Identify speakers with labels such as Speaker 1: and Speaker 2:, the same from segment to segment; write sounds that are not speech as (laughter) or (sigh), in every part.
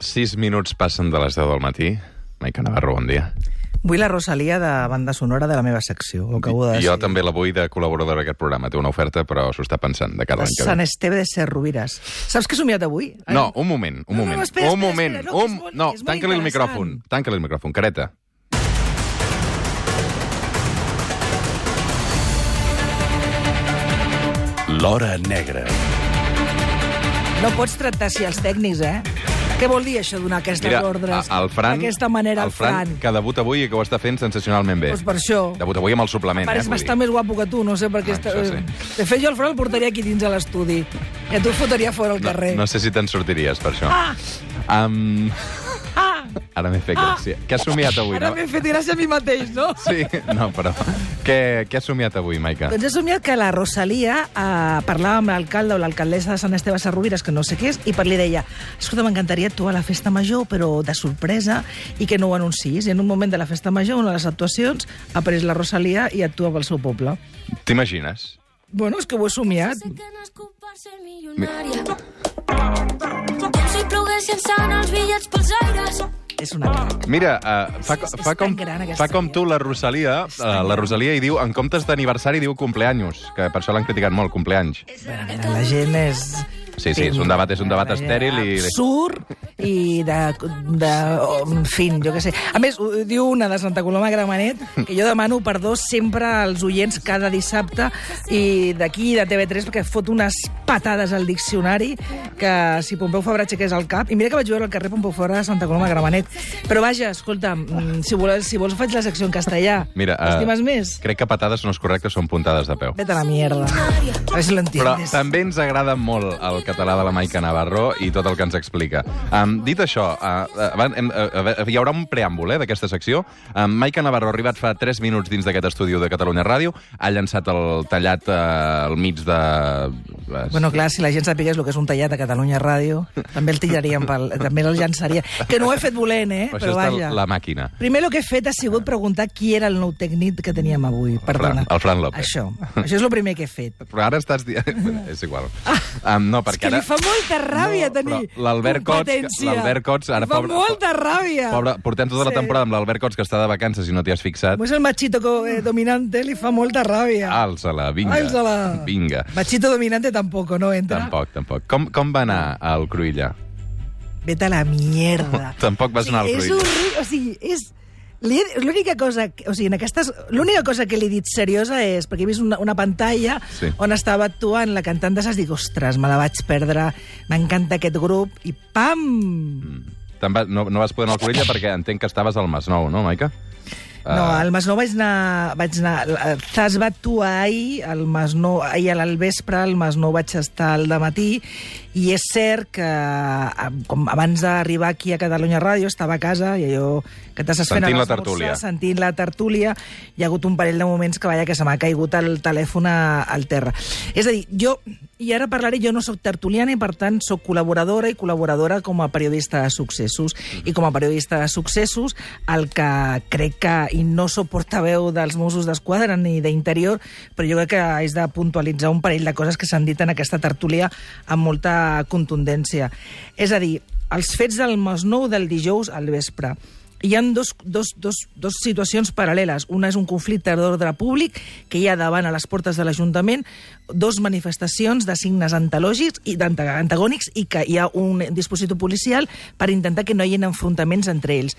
Speaker 1: 6 minuts passen de les 10 del matí. Maica Navarro, bon dia.
Speaker 2: Vull la Rosalia de banda sonora de la meva secció. Ho acabo de
Speaker 1: Jo
Speaker 2: decidir.
Speaker 1: també la vull de col·laboradora d'aquest programa. Té una oferta, però s'ho està pensant de cara a
Speaker 2: De
Speaker 1: l'any que
Speaker 2: Sant
Speaker 1: ve.
Speaker 2: Esteve de Ser Rovires. Saps què he somiat avui?
Speaker 1: No, un moment, un
Speaker 2: No, no,
Speaker 1: moment.
Speaker 2: no, espera,
Speaker 1: un
Speaker 2: espera,
Speaker 1: moment.
Speaker 2: espera, no, que
Speaker 1: un...
Speaker 2: és molt-
Speaker 1: no
Speaker 2: és molt
Speaker 1: tanca-li el
Speaker 2: interessant.
Speaker 1: micròfon. Tanca-li el micròfon. Careta.
Speaker 3: L'Hora Negra.
Speaker 2: No pots tractar així els tècnics, eh? Què vol dir això, donar aquestes
Speaker 1: Mira,
Speaker 2: ordres?
Speaker 1: a- el Fran...
Speaker 2: D'aquesta manera,
Speaker 1: el Fran, que debuta avui i que ho està fent sensacionalment bé.
Speaker 2: Doncs per això.
Speaker 1: Debuta avui amb el suplement,
Speaker 2: Pareix
Speaker 1: eh? vull
Speaker 2: bastant
Speaker 1: dir.
Speaker 2: més guapo que tu, no sé per què...
Speaker 1: Ah,
Speaker 2: Està...
Speaker 1: això sí.
Speaker 2: De fet, jo el Fran el portaria aquí dins a l'estudi. I a tu et fotria fora al carrer.
Speaker 1: No, no sé si te'n sortiries, per això.
Speaker 2: Ah!
Speaker 1: Um! (laughs) ara m'he fet gràcia. Què has somiat avui,
Speaker 2: Ara
Speaker 1: no?
Speaker 2: m'he fet gràcia a mi mateix, no? (laughs)
Speaker 1: Sí, no, però... (laughs) Què, què has somiat avui, Maica?
Speaker 2: Doncs he somiat que la Rosalia eh, parlava amb l'alcalde o l'alcaldessa de Sant Esteve Sarrovires, que no sé què és, i per li deia, escolta, m'encantaria actuar a la festa major, però de sorpresa, i que no ho anunciïs. I en un moment de la festa major, una de les actuacions, apareix la Rosalia i actua pel seu poble.
Speaker 1: T'imagines?
Speaker 2: Bueno, és que ho he somiat.
Speaker 4: Sé que és culpa ser milionària. Com si ploguessin sant els bitllets pels aires.
Speaker 2: És una crac.
Speaker 1: Mira, uh, fa,
Speaker 2: És- és
Speaker 1: fa, com,
Speaker 2: gran,
Speaker 1: fa com tu la Rosalia, uh, la
Speaker 2: gran.
Speaker 1: Rosalia i diu, en comptes d'aniversari diu cumpleaños, que per això l'han criticat molt, cumpleanys.
Speaker 2: Bueno, mira, la gent és...
Speaker 1: Sí, sí, és un debat, és un debat estèril i...
Speaker 2: Absurd i de, de... oh, En fin, jo què sé. A més, ho diu una de Santa Coloma Gramenet, que jo demano perdó sempre als oients cada dissabte i d'aquí, de TV3, perquè fot unes patades al diccionari que si Pompeu Fabra aixequés el cap... I mira que vaig veure al carrer Pompeu Fabra de Santa Coloma Gramenet. Però vaja, escolta, mm, si vols, si vols faig la secció en castellà.
Speaker 1: Mira,
Speaker 2: Estimes més?
Speaker 1: Crec que patades no és correcte, són puntades de peu.
Speaker 2: Vete a la mierda. A ver si lo
Speaker 1: Però també ens agrada molt el català de la Maica Navarro i tot el que ens explica. Um, dit això, uh, uh, hem, uh, uh, hi haurà un preàmbul eh, d'aquesta secció. Um, Maica Navarro ha arribat fa 3 minuts dins d'aquest estudi de Catalunya Ràdio, ha llançat el tallat uh, al mig de... Uh,
Speaker 2: Bueno, clar, si la gent sapigués el que és un tallat a Catalunya Ràdio, també el tiraríem pel... (laughs) també el llançaria. Que no ho he fet volent, eh? Però
Speaker 1: està
Speaker 2: vaja.
Speaker 1: la màquina.
Speaker 2: Primer el que he fet ha sigut preguntar qui era el nou tècnic que teníem avui. Perdona.
Speaker 1: el Fran López.
Speaker 2: Això. Això és el primer que he fet. (laughs)
Speaker 1: Però ara estàs dient... (laughs) és igual. Um, no,
Speaker 2: És
Speaker 1: perquè
Speaker 2: que
Speaker 1: ara...
Speaker 2: li fa molta ràbia
Speaker 1: No,
Speaker 2: tenir
Speaker 1: però l'Albert Cots-
Speaker 2: competència.
Speaker 1: l'Albert Cots, ara,
Speaker 2: fa
Speaker 1: pobre-
Speaker 2: molta ràbia.
Speaker 1: Pobre, portem tota la
Speaker 2: Sí.
Speaker 1: temporada amb l'Albert Cots, que està de vacances i no t'hi has fixat.
Speaker 2: Pues el machito eh, dominante li fa molta ràbia.
Speaker 1: Alça-la, vinga.
Speaker 2: Alça-la.
Speaker 1: Vinga.
Speaker 2: Machito dominante tampoco, no entra.
Speaker 1: Tampoc, tampoc. Com, com va anar al Cruïlla?
Speaker 2: Vete a la mierda. (laughs)
Speaker 1: Tampoc vas anar al
Speaker 2: és
Speaker 1: Cruïlla.
Speaker 2: horrible, o sigui, és... L'única cosa, o sigui, en aquestes, l'única cosa que li he dit seriosa és, perquè he vist una, una pantalla
Speaker 1: Sí.
Speaker 2: on estava actuant la cantant de Sas, dic, ostres, me la vaig perdre, m'encanta aquest grup, i pam!
Speaker 1: Te'n va, no, no vas poder anar al Cruïlla perquè entenc que estaves al Masnou, no, Maica?
Speaker 2: No,
Speaker 1: Ah,
Speaker 2: al Masnou vaig anar... Vaig anar eh, Zas va actuar ahir, al Masnou, ahir al vespre, al Masnou vaig estar al matí, i és cert que eh, com abans d'arribar aquí a Catalunya Ràdio estava a casa i allò que t'estàs fent
Speaker 1: Sentint la tertúlia.
Speaker 2: Sentint la tertúlia, hi ha hagut un parell de moments que, vaja, que se m'ha caigut el telèfon a, al terra. És a dir, jo, i ara parlaré, jo no sóc tertuliana i per tant sóc col·laboradora i col·laboradora com a periodista de successos. I com a periodista de successos, el que crec que, i no sóc portaveu dels Mossos d'Esquadra ni d'Interior, però jo crec que és de puntualitzar un parell de coses que s'han dit en aquesta tertúlia amb molta contundència. És a dir, els fets del Masnou del dijous al vespre, hi ha dos, dos, dos, dos situacions paral·leles. Una és un conflicte d'ordre públic que hi ha davant a les portes de l'Ajuntament, dos manifestacions de signes antològics i antagònics i que hi ha un dispositiu policial per intentar que no hi hagi enfrontaments entre ells.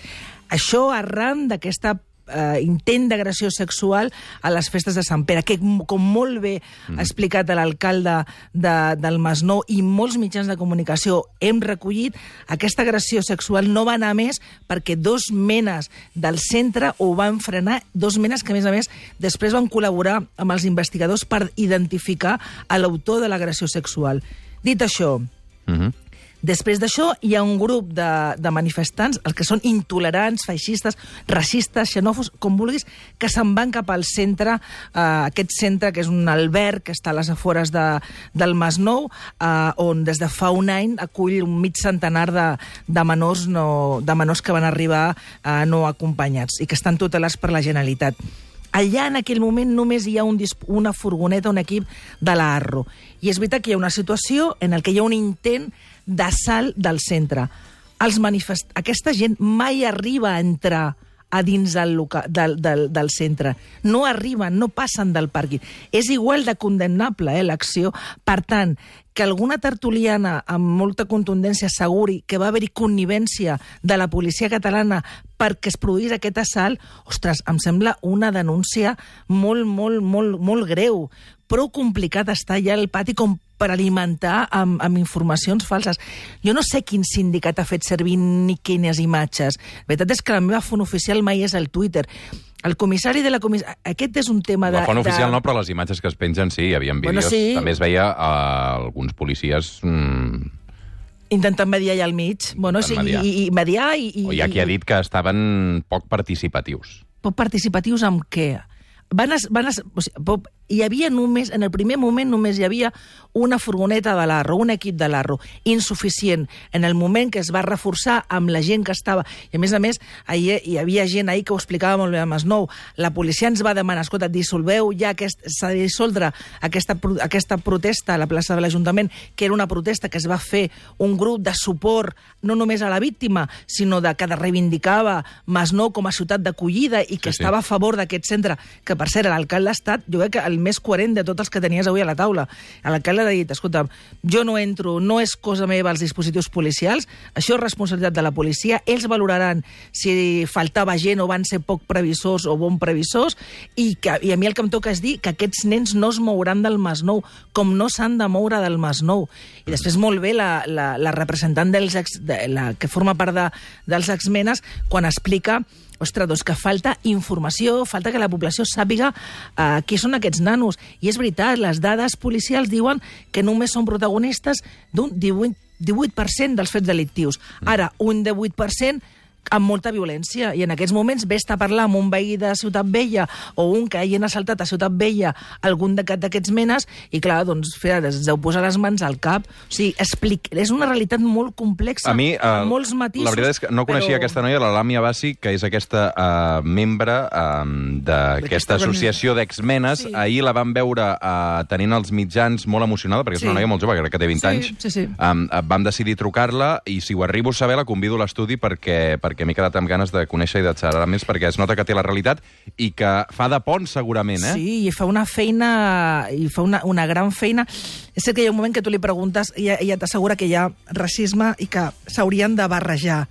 Speaker 2: Això arran d'aquesta eh, intent d'agressió sexual a les festes de Sant Pere, que com molt bé ha explicat l'alcalde de, del Masnou i molts mitjans de comunicació hem recollit, aquesta agressió sexual no va anar més perquè dos menes del centre ho van frenar, dos menes que, a més a més, després van col·laborar amb els investigadors per identificar l'autor de l'agressió sexual. Dit això,
Speaker 1: Uh -huh.
Speaker 2: Després d'això, hi ha un grup de, de manifestants, els que són intolerants, feixistes, racistes, xenòfobs, com vulguis, que se'n van cap al centre, eh, aquest centre, que és un alberg que està a les afores de, del Masnou, eh, on des de fa un any acull un mig centenar de, de, menors, no, de menors que van arribar eh, no acompanyats i que estan tutelats per la Generalitat. Allà, en aquell moment, només hi ha un, una furgoneta, un equip de la Arro. I és veritat que hi ha una situació en el que hi ha un intent d'assalt del centre. els manifest... aquesta gent mai arriba a entrar a dins del, loca... del, del, del centre. No arriben, no passen del pàrquing. És igual de condemnable, eh, l'acció. Per tant, que alguna tertuliana amb molta contundència asseguri que va haver-hi connivència de la policia catalana perquè es produís aquest assalt, ostres, em sembla una denúncia molt, molt, molt, molt greu. Prou complicat està ja el pati com per alimentar amb, amb informacions falses. Jo no sé quin sindicat ha fet servir ni quines imatges. La veritat és que la meva font oficial mai és el Twitter. El comissari de la comissió... Aquest és un tema de...
Speaker 1: La font
Speaker 2: de...
Speaker 1: oficial no, però les imatges que es pengen sí, hi havia
Speaker 2: Bueno,
Speaker 1: vídeos.
Speaker 2: sí.
Speaker 1: També es veia uh, alguns policies... Mm,
Speaker 2: Intentant mediar allà al mig. Bueno, sí,
Speaker 1: mediar.
Speaker 2: i, i mediar i... i
Speaker 1: o hi ha qui ha dit que estaven poc participatius.
Speaker 2: poc participatius amb què? Van, es, van es, o sigui, hi havia només, en el primer moment només hi havia una furgoneta de l'Arro, un equip de l'Arro, insuficient. En el moment que es va reforçar amb la gent que estava... I a més a més, ahir, hi havia gent ahir que ho explicava molt bé a Masnou. La policia ens va demanar, escolta, dissolveu ja aquest, s'ha de dissoldre aquesta, aquesta protesta a la plaça de l'Ajuntament, que era una protesta que es va fer un grup de suport no només a la víctima, sinó de que reivindicava Masnou com a ciutat d'acollida i que
Speaker 1: Sí, sí.
Speaker 2: estava a favor d'aquest centre, que per cert, l'alcalde ha estat, jo crec que el més coherent de tots els que tenies avui a la taula. L'alcalde ha dit, escolta, jo no entro, no és cosa meva els dispositius policials, això és responsabilitat de la policia, ells valoraran si faltava gent o van ser poc previsors o bon previsors, i, que, i a mi el que em toca és dir que aquests nens no es mouran del Masnou, com no s'han de moure del Masnou. I després molt bé la, la, la representant dels ex, de, la, que forma part de, dels exmenes quan explica ostres, doncs que falta informació, falta que la població sàpiga uh, qui són aquests nanos. I és veritat, les dades policials diuen que només són protagonistes d'un 18, 18% dels fets delictius. Ara, un 18% amb molta violència, i en aquests moments vés a parlar amb un veí de Ciutat Vella o un que hagin assaltat a Ciutat Vella algun d'aquest- d'aquests menes, i clar, doncs, fer, es deu posar les mans al cap. O sigui, explic... és una realitat molt complexa,
Speaker 1: A mi, eh,
Speaker 2: amb molts matisos.
Speaker 1: la veritat és que no coneixia
Speaker 2: però...
Speaker 1: aquesta noia, la Làmia Bassi, que és aquesta uh, membre uh, d'aquesta associació d'exmenes.
Speaker 2: Sí.
Speaker 1: Ahir la vam veure uh, tenint els mitjans molt emocionada, perquè és
Speaker 2: Sí.
Speaker 1: una noia molt jove, crec que té 20
Speaker 2: Sí,
Speaker 1: anys.
Speaker 2: sí, sí.
Speaker 1: Um, uh, vam decidir trucar-la i si ho arribo a saber la convido a l'estudi perquè, perquè m'he quedat amb ganes de conèixer i de xerrar més perquè es nota que té la realitat i que fa de pont segurament, eh?
Speaker 2: Sí, i fa una feina, i fa una, una gran feina. És cert que hi ha un moment que tu li preguntes i ella, ella t'assegura que hi ha racisme i que s'haurien de barrejar.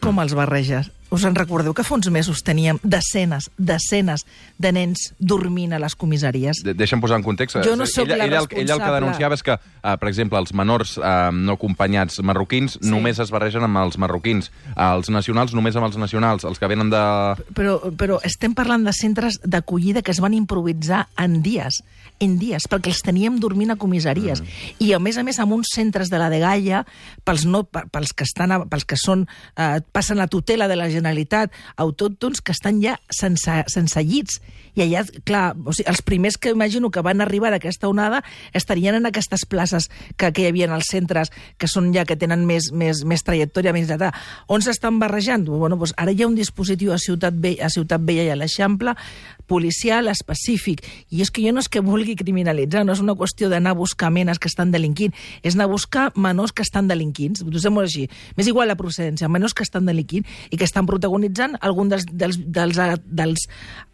Speaker 2: Com els barreges? Us en recordeu que fa uns mesos teníem desenes, desenes de nens dormint a les comissaries?
Speaker 1: De Deixa'm posar en context.
Speaker 2: Jo no sóc
Speaker 1: ella,
Speaker 2: la
Speaker 1: ella, el- ella el que denunciava és que, uh, per exemple, els menors uh, no acompanyats marroquins
Speaker 2: Sí.
Speaker 1: només es barregen amb els marroquins, uh, els nacionals només amb els nacionals, els que venen de...
Speaker 2: Però, però estem parlant de centres d'acollida que es van improvisar en dies, en dies, perquè els teníem dormint a comissaries. Mm. I, a més a més, amb uns centres de la Degalla, pels, no, pe- pels, que, estan a, pels que són, eh, passen a tutela de la Generalitat, autòctons que estan ja sense, sense llits. I allà, clar, o sigui, els primers que imagino que van arribar d'aquesta onada estarien en aquestes places que, que hi havia als centres, que són ja que tenen més, més, més trajectòria, més data. On s'estan barrejant? Bueno, doncs ara hi ha un dispositiu a Ciutat Vella, a Ciutat Vella i a l'Eixample, policial específic. I és que jo no és que vulgui criminalitzar, no és una qüestió d'anar a buscar menes que estan delinquint, és anar a buscar menors que estan delinquint, posem-ho així. M'és igual la procedència, menors que estan delinquint i que estan protagonitzant algun dels, dels, dels, dels,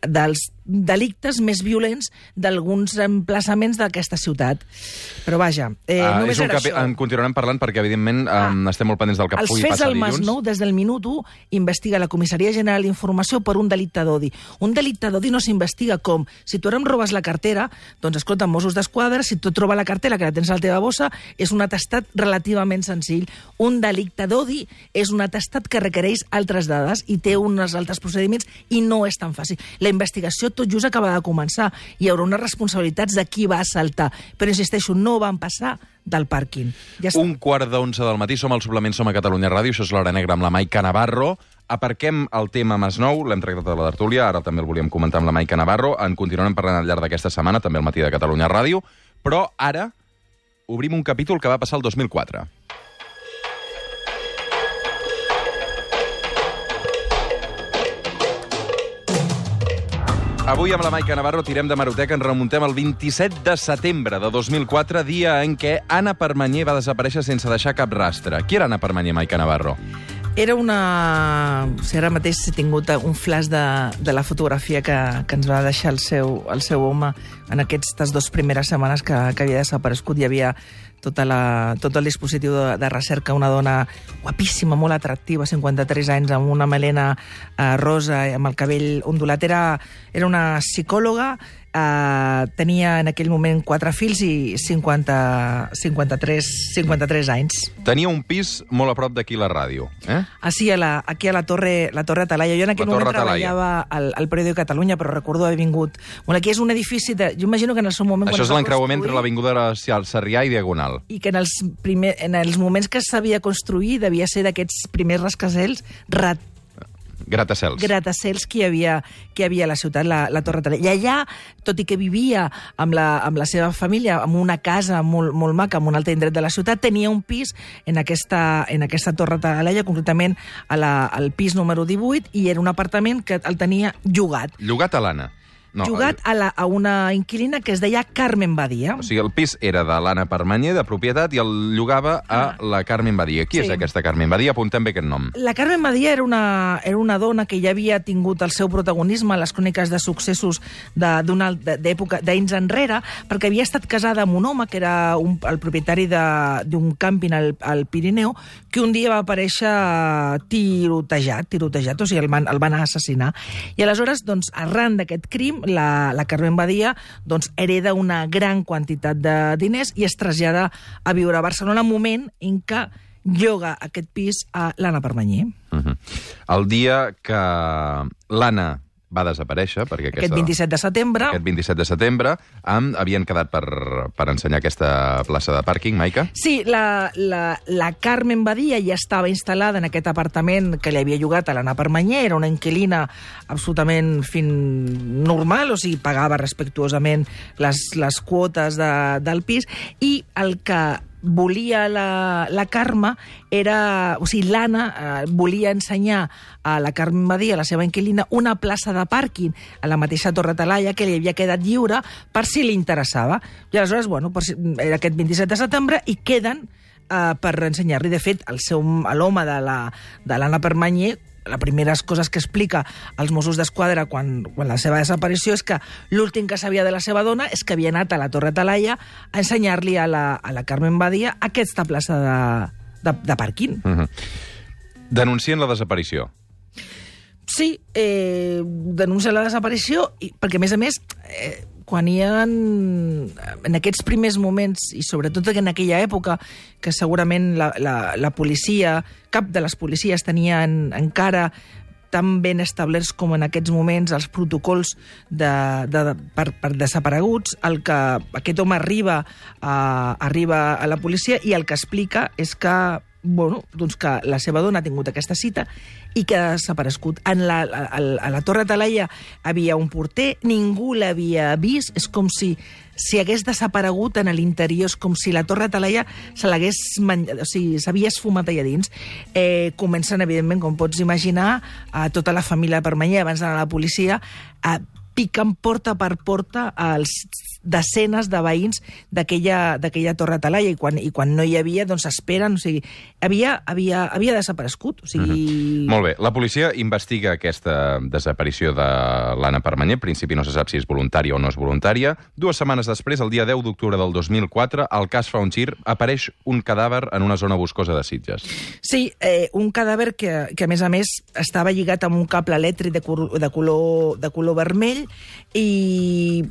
Speaker 2: dels delictes més violents d'alguns emplaçaments d'aquesta ciutat. Però vaja, eh,
Speaker 1: Ah,
Speaker 2: només
Speaker 1: és un
Speaker 2: era
Speaker 1: capi-
Speaker 2: això.
Speaker 1: En continuarem parlant perquè, evidentment, um, estem molt pendents del que
Speaker 2: Els
Speaker 1: pugui
Speaker 2: fets
Speaker 1: passar
Speaker 2: del
Speaker 1: dilluns.
Speaker 2: Masnou, des del minut 1, investiga la Comissaria General d'Informació per un delicte d'odi. Un delicte d'odi no s'investiga com si tu ara em robes la cartera, doncs escolta, Mossos d'Esquadra, si tu et troba la cartera que la tens a la teva bossa, és un atestat relativament senzill. Un delicte d'odi és un atestat que requereix altres dades i té uns altres procediments i no és tan fàcil. La investigació tot just acaba de començar. Hi haurà unes responsabilitats de qui va assaltar. Però, insisteixo, no van passar del pàrquing. Ja està.
Speaker 1: Un quart d'onze del matí, som al suplement, som a Catalunya Ràdio, això és l'Hora Negra amb la Maica Navarro. Aparquem el tema Masnou, l'hem tractat a la tertúlia, ara també el volíem comentar amb la Maica Navarro, en continuarem parlant al llarg d'aquesta setmana, també al matí de Catalunya Ràdio, però ara obrim un capítol que va passar el 2004. Avui amb la Maica Navarro tirem de Maroteca, ens remuntem al 27 de setembre de 2004, dia en què Anna Permanyer va desaparèixer sense deixar cap rastre. Qui era Anna Permanyer, Maica Navarro?
Speaker 2: Era una... O sigui, ara mateix he tingut un flash de, de la fotografia que, que ens va deixar el seu, el seu home en aquestes dues primeres setmanes que, que havia desaparegut. Hi havia tota la, tot el dispositiu de, de recerca, una dona guapíssima, molt atractiva, 53 anys, amb una melena eh, rosa, amb el cabell ondulat. Era, era una psicòloga eh, tenia en aquell moment quatre fills i 50, 53, 53 anys.
Speaker 1: Tenia un pis molt a prop d'aquí la ràdio. Eh?
Speaker 2: Ah, sí, a la, aquí a la Torre, la torre Atalaya. Jo en aquell moment
Speaker 1: Atalaya.
Speaker 2: treballava al, al Periòdic de Catalunya, però recordo haver vingut... Bueno, aquí és un edifici de... Jo imagino que en el seu moment...
Speaker 1: Això és l'encreuament entre l'Avinguda Sarrià i Diagonal.
Speaker 2: i que en els, primer, en els moments que s'havia construït devia ser d'aquests primers rascacels rat,
Speaker 1: Gratacels.
Speaker 2: gratacels que hi havia, que hi havia a la ciutat, la, la Torre Talella. I allà, tot i que vivia amb la, amb la seva família, en una casa molt, molt maca, en un altre indret de la ciutat, tenia un pis en aquesta, en aquesta Torre Talella, concretament a la, al pis número 18, i era un apartament que el tenia llogat.
Speaker 1: Llogat a l'Anna. No,
Speaker 2: llogat a, la, a una inquilina que es deia Carmen Badia.
Speaker 1: O sigui, el pis era de l'Anna Permanyer, de propietat, i el llogava a la Carmen Badia. Qui és
Speaker 2: Ah. Sí.
Speaker 1: aquesta Carmen Badia? Apuntem bé aquest nom.
Speaker 2: La Carmen Badia era una, era una dona que ja havia tingut el seu protagonisme a les cròniques de successos d'època d'anys enrere, perquè havia estat casada amb un home que era un, el propietari de- d'un càmping al, al Pirineu, que un dia va aparèixer tirotejat, tirotejat, o sigui, el van, el van assassinar. I aleshores, doncs, arran d'aquest crim, la, la Carmen Badia doncs, hereda una gran quantitat de diners i es trasllada a viure a Barcelona, moment en què lloga aquest pis a l'Anna Permanyer.
Speaker 1: Uh -huh. El dia que l'Anna va desaparèixer, perquè aquesta...
Speaker 2: Aquest 27 de setembre...
Speaker 1: Aquest 27 de setembre amb, havien quedat per, per ensenyar aquesta plaça de pàrquing, Maica?
Speaker 2: Sí, la, la, la Carmen Badia ja estava instal·lada en aquest apartament que li havia llogat a l'Anna Permanyer, era una inquilina absolutament fin normal, o sigui, pagava respectuosament les, les quotes de, del pis, i el que volia la, la Carme era... O sigui, l'Anna eh, volia ensenyar a la Carmen Badia, la seva inquilina, una plaça de pàrquing a la mateixa Torre Talaia que li havia quedat lliure per si li interessava. I aleshores, bueno, per si, era aquest 27 de setembre i queden eh, per ensenyar-li. De fet, a l'home de la- de l'Anna Permanyer les primeres coses que explica als Mossos d'Esquadra quan, quan la seva desaparició és que l'últim que sabia de la seva dona és que havia anat a la Torre Talaia a ensenyar-li a, la, a la Carmen Badia aquesta plaça de, de, de pàrquing.
Speaker 1: Uh -huh. Denuncien la desaparició.
Speaker 2: Sí, eh, denuncia la desaparició, i, perquè, a més a més, eh, quan hi ha... En aquests primers moments, i sobretot en aquella època, que segurament la, la, la policia, cap de les policies tenien encara tan ben establerts com en aquests moments els protocols de, de, de, per, per desapareguts, el que aquest home arriba a, arriba a la policia i el que explica és que bueno, doncs que la seva dona ha tingut aquesta cita i que ha desaparegut. En la, a, a la Torre Talaia havia un porter, ningú l'havia vist, és com si si hagués desaparegut en l'interior, és com si la Torre Talaia se l'hagués menjat, o sigui, s'havia esfumat allà dins. Eh, comencen, evidentment, com pots imaginar, a tota la família Permanyer, abans d'anar a la policia, a piquen porta per porta als desenes de veïns d'aquella Torre Talaia i quan, i quan no hi havia, doncs esperen, o sigui, havia, havia, havia desaparegut, o sigui...
Speaker 1: Mm -hmm. Molt bé. La policia investiga aquesta desaparició de l'Anna Permanyer. En principi no se sap si és voluntària o no és voluntària. Dues setmanes després, el dia 10 d'octubre del 2004, el cas fa un gir, apareix un cadàver en una zona boscosa de Sitges.
Speaker 2: Sí, eh, un cadàver que, que, a més a més, estava lligat amb un cable elèctric de, cor, de, color, de color vermell i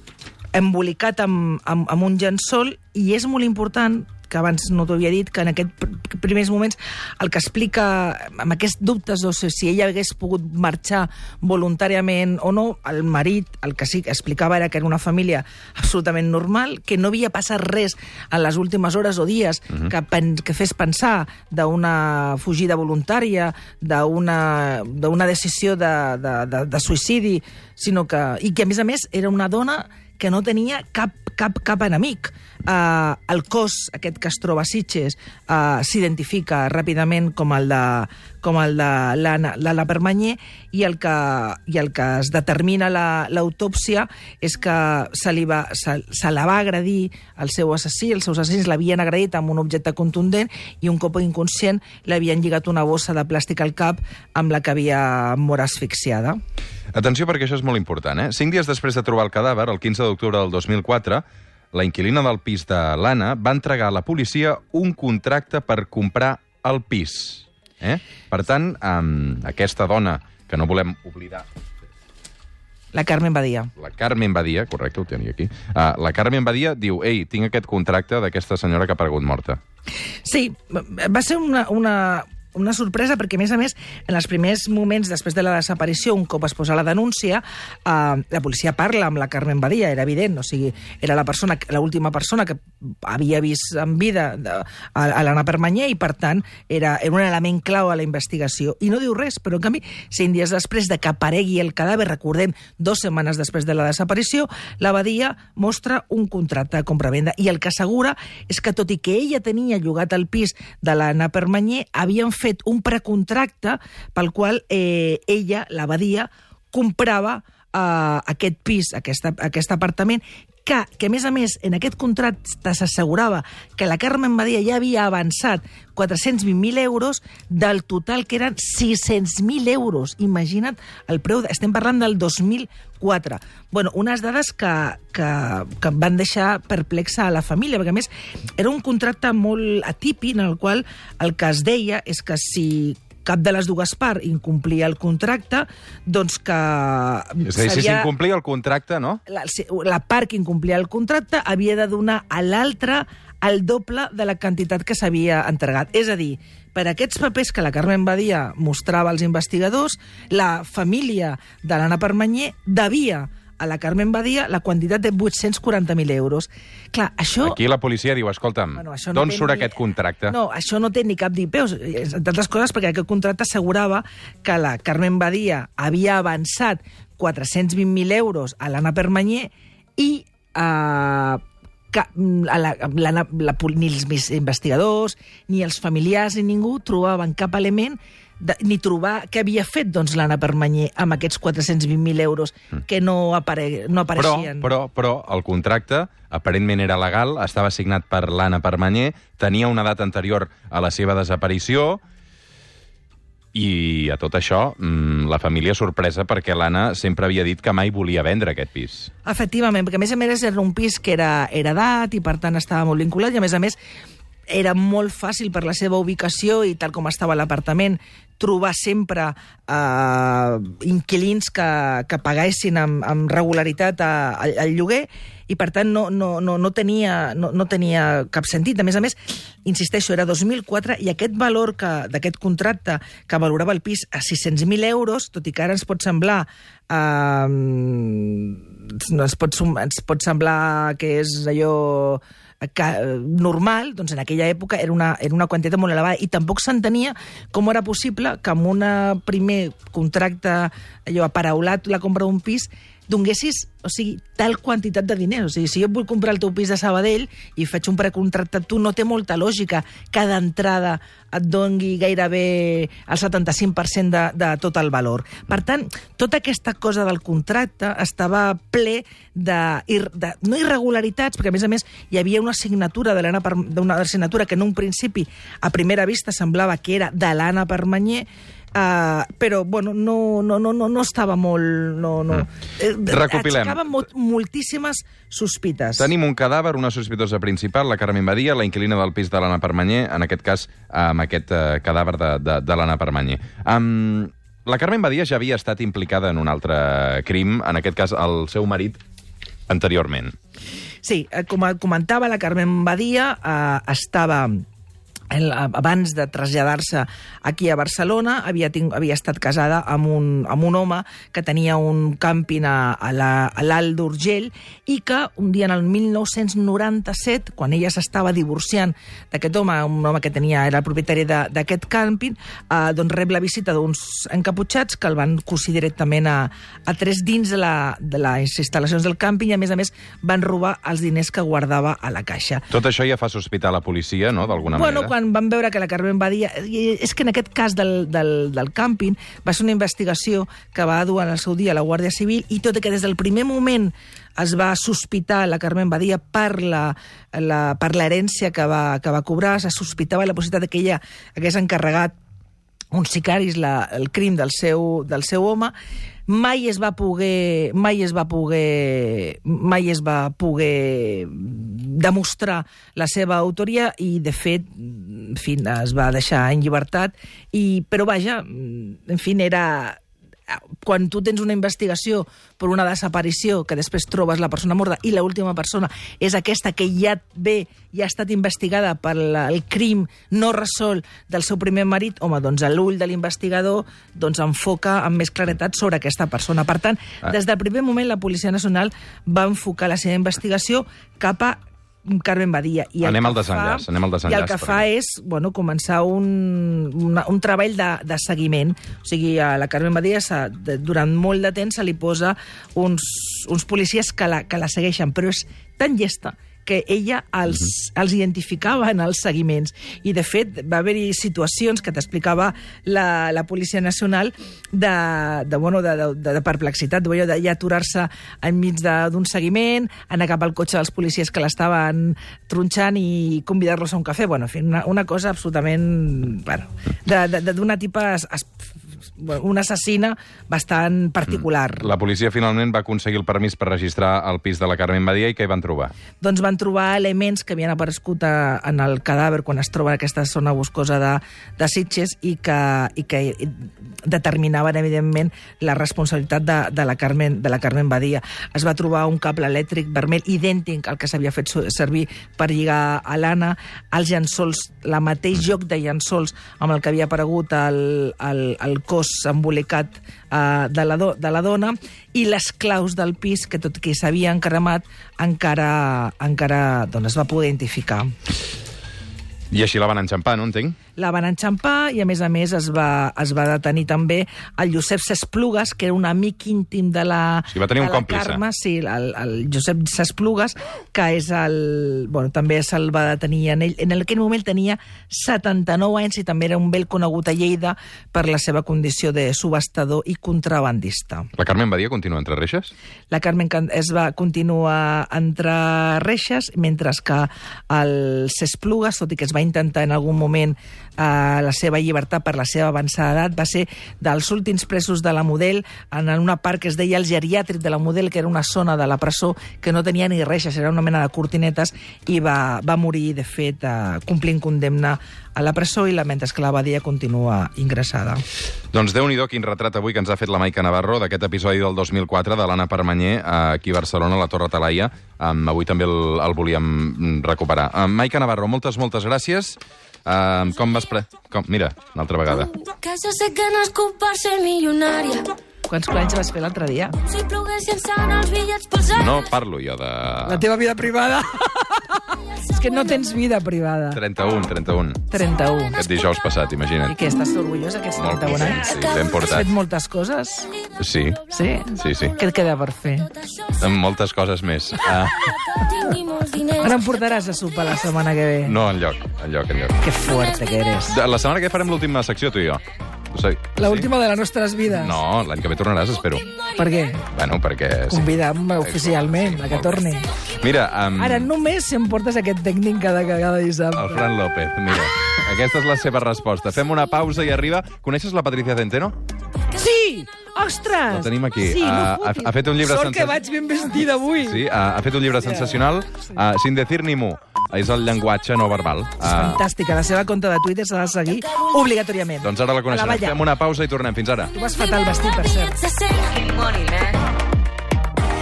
Speaker 2: embolicat amb, amb, amb un llençol, i és molt important que abans no t'ho havia dit, que en aquests pr- primers moments el que explica, amb aquests dubtes de si ella hagués pogut marxar voluntàriament o no, el marit, el que sí que explicava era que era una família absolutament normal, que no havia passat res en les últimes hores o dies uh -huh. que, pen, que fes pensar d'una fugida voluntària, d'una decisió de, de, de, de suïcidi, sinó que... I que, a més a més, era una dona que no tenia cap, cap, cap enemic. Uh, el cos, aquest que es troba a Sitges, uh, s'identifica ràpidament com el de, com el de l'Anna Permanyer i el que, i el que es determina la- l'autòpsia és que se, li va, se, se la va agredir el seu assassí, els seus assassins l'havien agredit amb un objecte contundent i un cop inconscient li havien lligat una bossa de plàstic al cap amb la que havia mort asfixiada.
Speaker 1: Atenció, perquè això és molt important. Eh? Cinc dies després de trobar el cadàver, el 15 d'octubre del 2004, la inquilina del pis de l'Anna va entregar a la policia un contracte per comprar el pis. Eh? Per tant, um, aquesta dona, que no volem oblidar,
Speaker 2: La Carmen Badia.
Speaker 1: la Carmen Badia, correcte, ho tenia aquí, uh, la Carmen Badia diu, ei, tinc aquest contracte d'aquesta senyora que ha aparegut morta.
Speaker 2: Sí, va ser una, una, una sorpresa perquè, a més a més, en els primers moments després de la desaparició, un cop es posa la denúncia, eh, la policia parla amb la Carmen Badia, era evident, o sigui, era la persona, l'última persona que havia vist en vida de, a, a l'Anna Permanyer i, per tant, era, era un element clau a la investigació. I no diu res, però, en canvi, cinc dies després de que aparegui el cadàver, recordem, dues setmanes després de la desaparició, la Badia mostra un contracte de compra-venda i el que assegura és que, tot i que ella tenia llogat el pis de l'Anna Permanyer, havien fet un precontracte pel qual eh, ella, la Badia, comprava eh, aquest pis, aquest, aquest apartament, que, que, a més a més, en aquest contracte s'assegurava que la Carmen Badia ja havia avançat 420.000 euros del total que eren 600.000 euros. Imagina't el preu, de, estem parlant del 2004. Bueno, unes dades que, que, que van deixar perplexa a la família, perquè a més era un contracte molt atípic en el qual el que es deia és que si cap de les dues parts incomplia el contracte, doncs que...
Speaker 1: És a dir, si s'incomplia el contracte, no?
Speaker 2: la, la part que incomplia el contracte havia de donar a l'altra el doble de la quantitat que s'havia entregat. És a dir, per aquests papers que la Carmen Badia mostrava als investigadors, la família de l'Anna Permanyer devia a la Carmen Badia la quantitat de 840.000 euros. Clar, això...
Speaker 1: Aquí la policia diu, escolta'm,
Speaker 2: Bueno, no
Speaker 1: d'on surt
Speaker 2: ni-
Speaker 1: aquest contracte?
Speaker 2: No, això no té ni cap ni peus. Entre altres coses perquè aquest contracte assegurava que la Carmen Badia havia avançat 420.000 euros a l'Anna Permanyer i eh, que mm, a la, la, la, pol- ni els investigadors, ni els familiars, ni ningú trobaven cap element de, ni trobar què havia fet doncs, l'Anna Permanyer amb aquests 420.000 euros que no, apare, no
Speaker 1: Mm. Però,
Speaker 2: apareixien.
Speaker 1: però, però el contracte aparentment era legal, estava signat per l'Anna Permanyer, tenia una data anterior a la seva desaparició i a tot això mmm, la família sorpresa perquè l'Anna sempre havia dit que mai volia vendre aquest pis.
Speaker 2: Efectivament, perquè a més a més era un pis que era heredat i per tant estava molt vinculat i a més a més era molt fàcil per la seva ubicació i tal com estava l'apartament trobar sempre eh, inquilins que, que paguessin amb, amb regularitat a, a, al lloguer i per tant no, no, no, no, tenia, no, no tenia cap sentit. A més a més, insisteixo, era 2004 i aquest valor que- d'aquest contracte que valorava el pis a 600.000 euros, tot i que ara ens pot semblar eh, ens, pot, ens pot semblar que és allò que, normal, doncs en aquella època era una, era una quantitat molt elevada i tampoc s'entenia com era possible que amb un primer contracte allò aparaulat la compra d'un pis donguessis, o sigui, tal quantitat de diners. O sigui, si jo vull comprar el teu pis de Sabadell i faig un precontracte, tu no té molta lògica que d'entrada et dongui gairebé el 75% de, de tot el valor. Per tant, tota aquesta cosa del contracte estava ple de, de no irregularitats, perquè a més a més hi havia una signatura de l'Anna d'una signatura que en un principi a primera vista semblava que era de l'Anna Permanyer, Uh, però bueno, no, no, no, no, no estava molt... No, no. Mm.
Speaker 1: Recopilem.
Speaker 2: Aixecava mo moltíssimes sospites.
Speaker 1: Tenim un cadàver, una sospitosa principal, la Carmen Badia, la inquilina del pis de l'Anna Permanyer, en aquest cas amb aquest uh, cadàver de, de, de l'Anna Permanyer. Um, la Carmen Badia ja havia estat implicada en un altre crim, en aquest cas el seu marit, anteriorment.
Speaker 2: Sí, eh, com comentava, la Carmen Badia eh, estava el, abans de traslladar-se aquí a Barcelona, havia, ting, havia estat casada amb un, amb un home que tenia un càmping a, a la- l'Alt d'Urgell i que un dia en el 1997, quan ella s'estava divorciant d'aquest home, un home que tenia, era el propietari d'aquest càmping, eh, doncs rep la visita d'uns encaputxats que el van cosir directament a, a tres dins de, la, de les instal·lacions del càmping i, a més a més, van robar els diners que guardava a la caixa.
Speaker 1: Tot això ja fa sospitar la policia, no?, d'alguna
Speaker 2: Bueno,
Speaker 1: manera.
Speaker 2: Quan van veure que la Carmen Badia... i És que en aquest cas del, del, del càmping va ser una investigació que va dur en el seu dia la Guàrdia Civil i tot i que des del primer moment es va sospitar la Carmen Badia per la, la, per l'herència que, va, que va cobrar, se sospitava la possibilitat que ella hagués encarregat uns sicaris la, el crim del seu, del seu home mai es va poder mai es va poder mai es va poder demostrar la seva autoria i de fet en fi, es va deixar en llibertat i, però vaja, en fi, era quan tu tens una investigació per una desaparició que després trobes la persona morta i l'última persona és aquesta que ja ve, ja ha estat investigada per la, el crim no resolt del seu primer marit, home, doncs l'ull de l'investigador doncs enfoca amb més claretat sobre aquesta persona. Per tant,
Speaker 1: Ah.
Speaker 2: des del primer moment la Policia Nacional va enfocar la seva investigació cap a Carmen Badia. I
Speaker 1: Anem al desenllaç,
Speaker 2: fa,
Speaker 1: anem al
Speaker 2: I el
Speaker 1: desenllaç,
Speaker 2: que fa és bueno, començar un, una, un treball de, de seguiment. O sigui, a la Carmen Badia de, durant molt de temps se li posa uns, uns policies que la, que la segueixen, però és tan llesta que ella els,
Speaker 1: Mhm.
Speaker 2: els identificava en els seguiments. I, de fet, va haver-hi situacions que t'explicava la, la Policia Nacional de, de, bueno, de, de, de, perplexitat, de, de ja aturar-se enmig d'un seguiment, anar cap al cotxe dels policies que l'estaven tronxant i convidar-los a un cafè. Bueno, en fi, una, una cosa absolutament... Bueno, d'una tipa... Es, es, una assassina bastant particular.
Speaker 1: La policia finalment va aconseguir el permís per registrar el pis de la Carmen Badia i què hi van trobar?
Speaker 2: doncs van trobar elements que havien aparegut a, en el cadàver quan es troba en aquesta zona boscosa de, de Sitges i que, i que determinaven, evidentment, la responsabilitat de, de, la Carmen, de la Carmen Badia. Es va trobar un cable elèctric vermell idèntic al que s'havia fet servir per lligar a l'Anna, els llençols, la mateix joc de llençols amb el que havia aparegut el, el, el cos embolicat uh, de, la do, de la dona i les claus del pis que tot que s'havien cremat encara, encara doncs, es va poder identificar.
Speaker 1: I així la van enxampar, no entenc?
Speaker 2: La van enxampar i, a més a més, es va, es va detenir també el Josep Sesplugues, que era un amic íntim de la,
Speaker 1: sigui, va tenir un
Speaker 2: de la
Speaker 1: còmplice.
Speaker 2: Carme, sí, el, el Josep Sesplugues, que és el... Bueno, també se'l va detenir en ell. En aquell moment tenia 79 anys i també era un vell conegut a Lleida per la seva condició de subhastador i contrabandista.
Speaker 1: La Carmen Badia continua entre reixes?
Speaker 2: La Carmen es va continuar entre reixes, mentre que el Cesplugues, tot i que es va intentar en algun moment eh, la seva llibertat per la seva avançada edat, va ser dels últims presos de la Model en una part que es deia el geriàtric de la Model, que era una zona de la presó que no tenia ni reixes, era una mena de cortinetes, i va, va morir, de fet, eh, complint condemna a la presó i la mentre que la Badia continua ingressada.
Speaker 1: Doncs déu nhi quin retrat avui que ens ha fet la Maica Navarro d'aquest episodi del 2004 de l'Anna Permanyer aquí a Barcelona, a la Torre Talaia. Um, avui també el, el volíem recuperar. Maica Navarro, moltes, moltes gràcies. Um, com vas... Pre... Com... Mira, una altra vegada.
Speaker 4: Que jo sé que nascut per ser milionària.
Speaker 2: Quants clanys vas fer l'altre dia?
Speaker 4: Si plogués llançant els bitllets pels aires.
Speaker 1: No parlo jo de...
Speaker 2: La teva vida privada. És que no tens vida privada.
Speaker 1: 31, 31.
Speaker 2: 31.
Speaker 1: Aquest dijous passat,
Speaker 2: I
Speaker 1: imagina't.
Speaker 2: què, estàs orgullós d'aquests
Speaker 1: Molt
Speaker 2: 31
Speaker 1: bé,
Speaker 2: anys?
Speaker 1: sí, ben
Speaker 2: Has
Speaker 1: portat.
Speaker 2: fet moltes coses?
Speaker 1: Sí,
Speaker 2: Sí?
Speaker 1: sí, sí.
Speaker 2: Què et queda per fer?
Speaker 1: Amb moltes coses més.
Speaker 4: Diners.
Speaker 2: Ara em portaràs a sopar la setmana que ve.
Speaker 1: no, enlloc, enlloc, enlloc.
Speaker 2: Que fuerte que eres.
Speaker 1: La setmana que ve farem l'última secció, tu i jo. Ho sé-
Speaker 2: La
Speaker 1: sí?
Speaker 2: última de les nostres vides.
Speaker 1: No, l'any que ve tornaràs, espero.
Speaker 2: Per què?
Speaker 1: Bueno, perquè... sí.
Speaker 2: Convida'm oficialment a que torni.
Speaker 1: Mira, um,
Speaker 2: Ara, només si em portes aquest tècnic cada
Speaker 1: el
Speaker 2: dissabte.
Speaker 1: Fran López, mira. Aquesta és la seva resposta. Fem una pausa i arriba... Coneixes la Patricia Centeno?
Speaker 2: Sí! Ostres!
Speaker 1: La tenim aquí.
Speaker 2: Sí, no
Speaker 1: Ah, ha, ha fet un llibre
Speaker 2: Sort que
Speaker 1: sensa-
Speaker 2: vaig ben vestida avui.
Speaker 1: Sí, ha, ha fet un llibre sensacional, uh, Sin decir ni mu. És el llenguatge no verbal.
Speaker 2: És
Speaker 1: Uh,
Speaker 2: fantàstica. La seva compte de Twitter s'ha de seguir obligatòriament.
Speaker 1: doncs ara la coneixerem.
Speaker 2: balla.
Speaker 1: Fem una pausa i tornem. Fins ara.
Speaker 2: Tu vas fatal vestit, per cert.
Speaker 4: Fucking money, man.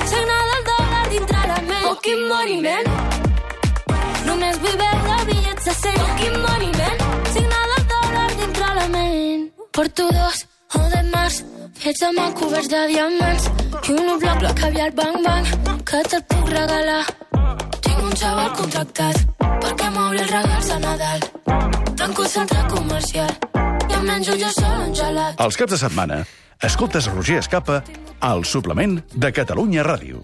Speaker 4: Signa del dòlar dintre la ment. Fucking money, man. Només vull veure bitllets de 100. Fucking money, man. porto dos o de març, fets amb el coberts de diamants i un bloc la caviar bang bang que te'l puc regalar. Tinc un xaval contractat perquè m'obri els regals a Nadal. Tanco el centre comercial i em menjo jo sol un gelat.
Speaker 3: Els caps de setmana, escoltes Roger Escapa al suplement de Catalunya Ràdio.